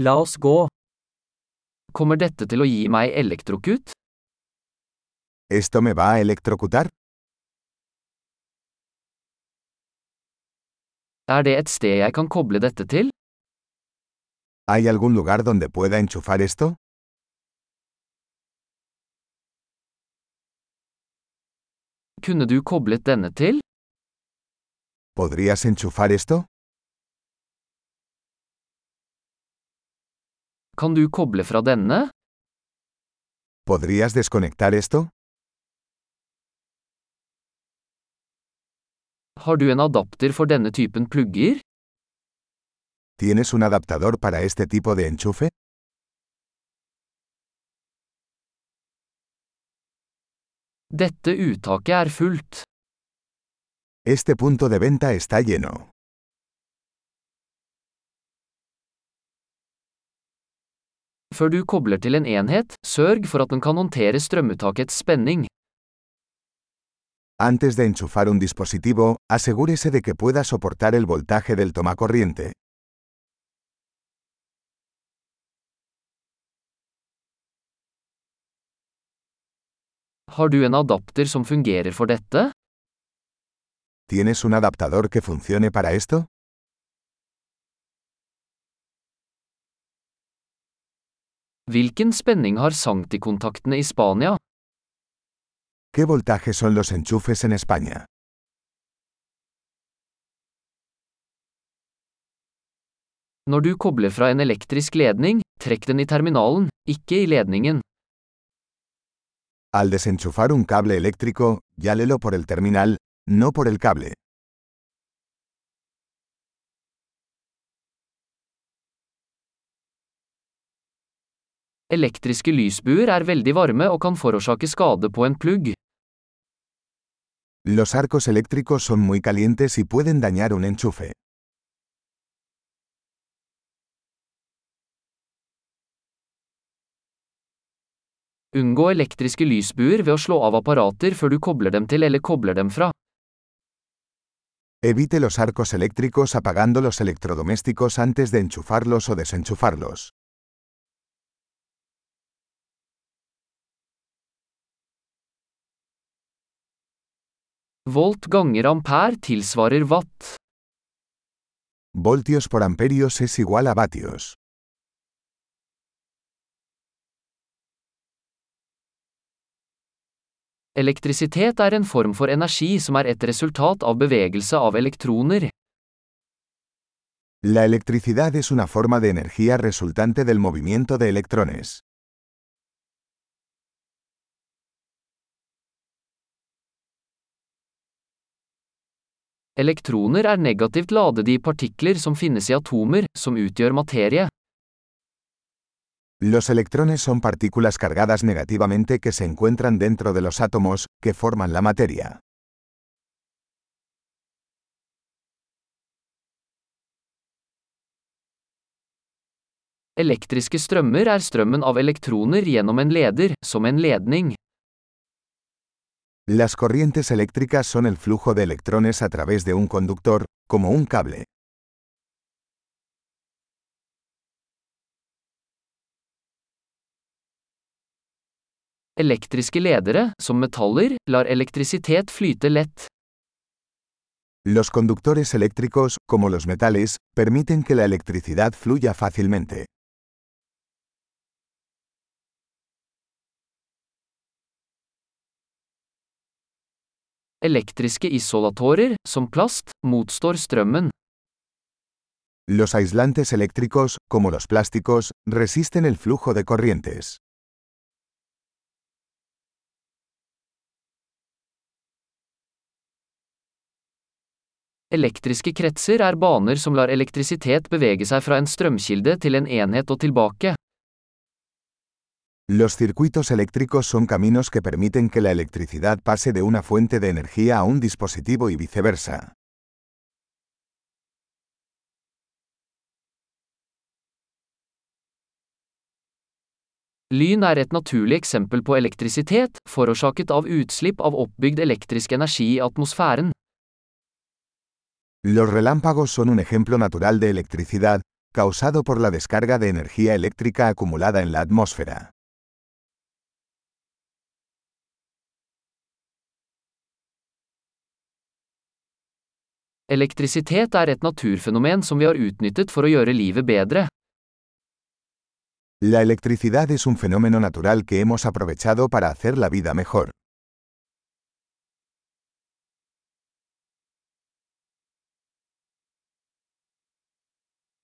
La oss gå. Kommer dette til å gi meg elektrokut? ¿Esto me va a electrocutar? Er det et sted jeg kan koble dette til? ¿Hay algún lugar donde pueda enchufar esto? Kunne du koblet denne til? ¿Podrías enchufar esto? Kan du koble fra denne? ¿Podrías desconectar esto? Har du en adapter for denne typen plugger? ¿Tienes un adaptador para este tipo de enchufe? Dette uttaket er fullt. Este punto de venta está lleno. Før du kobler til en enhet, sørg for at den kan håndtere strømuttakets spenning. Antes de enchufar un dispositivo, asegúrese de que pueda soportar el voltaje del tomacorriente. Har du en adapter som fungerer for dette? ¿Tienes un adaptador que funcione para esto? Hvilken spenning har i Spania? ¿Qué voltaje son los enchufes en España? Når du kobler fra en elektrisk ledning, trekk den i terminalen, ikke i ledningen. Al desenchufar un cable eléctrico, llálelo por el terminal, no por el cable. Elektriske lysbuer er veldig varme og kan forårsake skade på en plugg. Los arcos eléctricos son muy calientes y pueden dañar un enchufe. Unngå elektriske lysbuer ved å slå av apparater før du kobler dem til eller kobler dem fra. Evite los arcos eléctricos apagando los electrodomésticos antes de enchufarlos o desenchufarlos. Volt ganger ampere tilsvarer watt. Voltios por amperios es igual a vatios. Elektrisitet er en form for energi som er et resultat av bevegelse av elektroner. La electricidad es una forma de energía resultante del movimiento de electrones. Elektroner er negativt ladede i partikler som finnes i atomer, som utgjør materie. Los electrones son partículas cargadas negativamente que se encuentran dentro de los átomos, que forman la materia. Elektriske strømmer er strømmen av elektroner gjennom en leder, som en ledning. Las corrientes eléctricas son el flujo de electrones a través de un conductor, como un cable. Elektriske ledere, som metaller, lar elektrisitet flyte lett. Los conductores eléctricos, como los metales, permiten que la electricidad fluya fácilmente. Elektriske isolatorer, som plast, motstår strømmen. Los aislantes eléctricos, como los plásticos, resisten el flujo de corrientes. Elektriske kretser er baner som lar elektrisitet bevege seg fra en strømkilde til en enhet og tilbake. Los circuitos eléctricos son caminos que permiten que la electricidad pase de una fuente de energía a un dispositivo y viceversa. Lyn er et naturlig eksempel på elektrisitet, forårsaket av utslipp av oppbygd elektrisk energi i atmosfæren. Los relámpagos son un ejemplo natural de electricidad, causado por la descarga de energía eléctrica acumulada en la atmósfera. Elektrisitet er et naturfenomen som vi har utnyttet for å gjøre livet bedre. La electricidad es un fenómeno natural que hemos aprovechado para hacer la vida mejor.